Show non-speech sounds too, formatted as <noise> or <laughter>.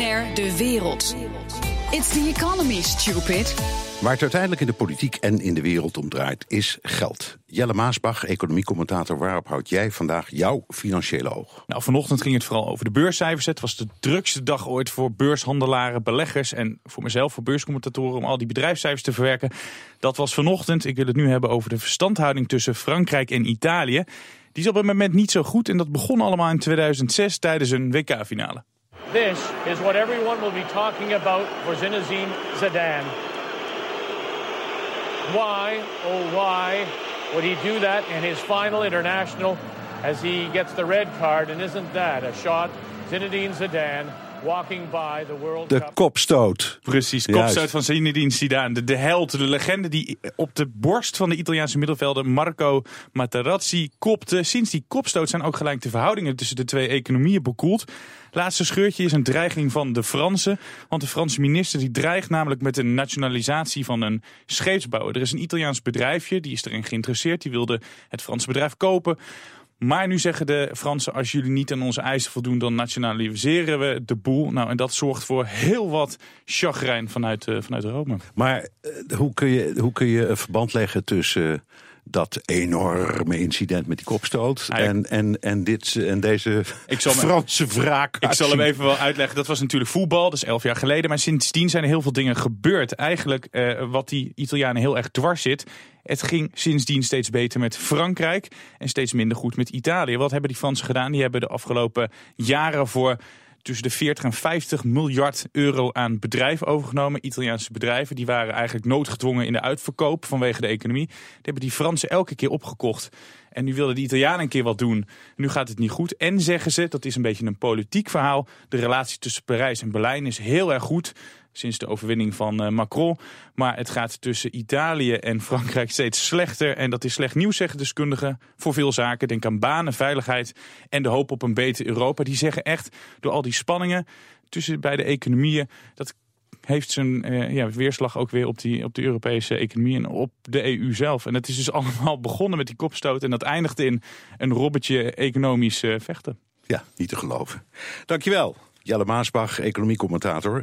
BNR De Wereld. It's the economy, stupid. Waar het uiteindelijk in de politiek en in de wereld om draait, is geld. Jelle Maasbach, economiecommentator, waarop houd jij vandaag jouw financiële oog? Nou, vanochtend ging het vooral over de beurscijfers. Het was de drukste dag ooit voor beurshandelaren, beleggers en voor mezelf, voor beurscommentatoren, om al die bedrijfscijfers te verwerken. Dat was vanochtend. Ik wil het nu hebben over de verstandhouding tussen Frankrijk en Italië. Die is op het moment niet zo goed en dat begon allemaal in 2006 tijdens een WK-finale. This is what everyone will be talking about for Zinedine Zidane. Why, oh why, would he do that in his final international as he gets the red card? And isn't that a shot? Zinedine Zidane walking by the World De kopstoot. Precies, Juist. kopstoot van Zinedine Zidane. De, de held, de legende die op de borst van de Italiaanse middenvelder Marco Materazzi kopte. Sinds die kopstoot zijn ook gelijk de verhoudingen tussen de twee economieën bekoeld. Laatste scheurtje is een dreiging van de Fransen. Want de Franse minister die dreigt namelijk met een nationalisatie van een scheepsbouwer. Er is een Italiaans bedrijfje, die is erin geïnteresseerd. Die wilde het Franse bedrijf kopen. Maar nu zeggen de Fransen, als jullie niet aan onze eisen voldoen, dan nationaliseren we de boel. Nou, en dat zorgt voor heel wat chagrijn vanuit, eh, vanuit Rome. Maar eh, hoe, kun je, hoe kun je een verband leggen tussen eh, dat enorme incident met die kopstoot en, en, en, dit, en deze Ik zal me- Franse wraak? Ik zal hem even wel uitleggen. Dat was natuurlijk voetbal, dat is elf jaar geleden. Maar sindsdien zijn er heel veel dingen gebeurd. Eigenlijk eh, wat die Italianen heel erg dwars zit. Het ging sindsdien steeds beter met Frankrijk en steeds minder goed met Italië. Wat hebben die Fransen gedaan? Die hebben de afgelopen jaren voor tussen de 40 en 50 miljard euro aan bedrijven overgenomen. Italiaanse bedrijven. Die waren eigenlijk noodgedwongen in de uitverkoop vanwege de economie. Die hebben die Fransen elke keer opgekocht. En nu wilden de Italianen een keer wat doen. Nu gaat het niet goed. En zeggen ze, dat is een beetje een politiek verhaal. De relatie tussen Parijs en Berlijn is heel erg goed. Sinds de overwinning van eh, Macron. Maar het gaat tussen Italië en Frankrijk steeds slechter. En dat is slecht nieuws, zeggen deskundigen. Voor veel zaken. Denk aan banen, veiligheid en de hoop op een beter Europa. Die zeggen echt, door al die spanningen tussen beide economieën. Dat heeft zijn eh, ja, weerslag ook weer op, die, op de Europese economie en op de EU zelf. En het is dus <laughs> allemaal begonnen met die kopstoot. En dat eindigde in een robbertje economisch eh, vechten. Ja, niet te geloven. Dankjewel, Jelle Maasbach, economiecommentator.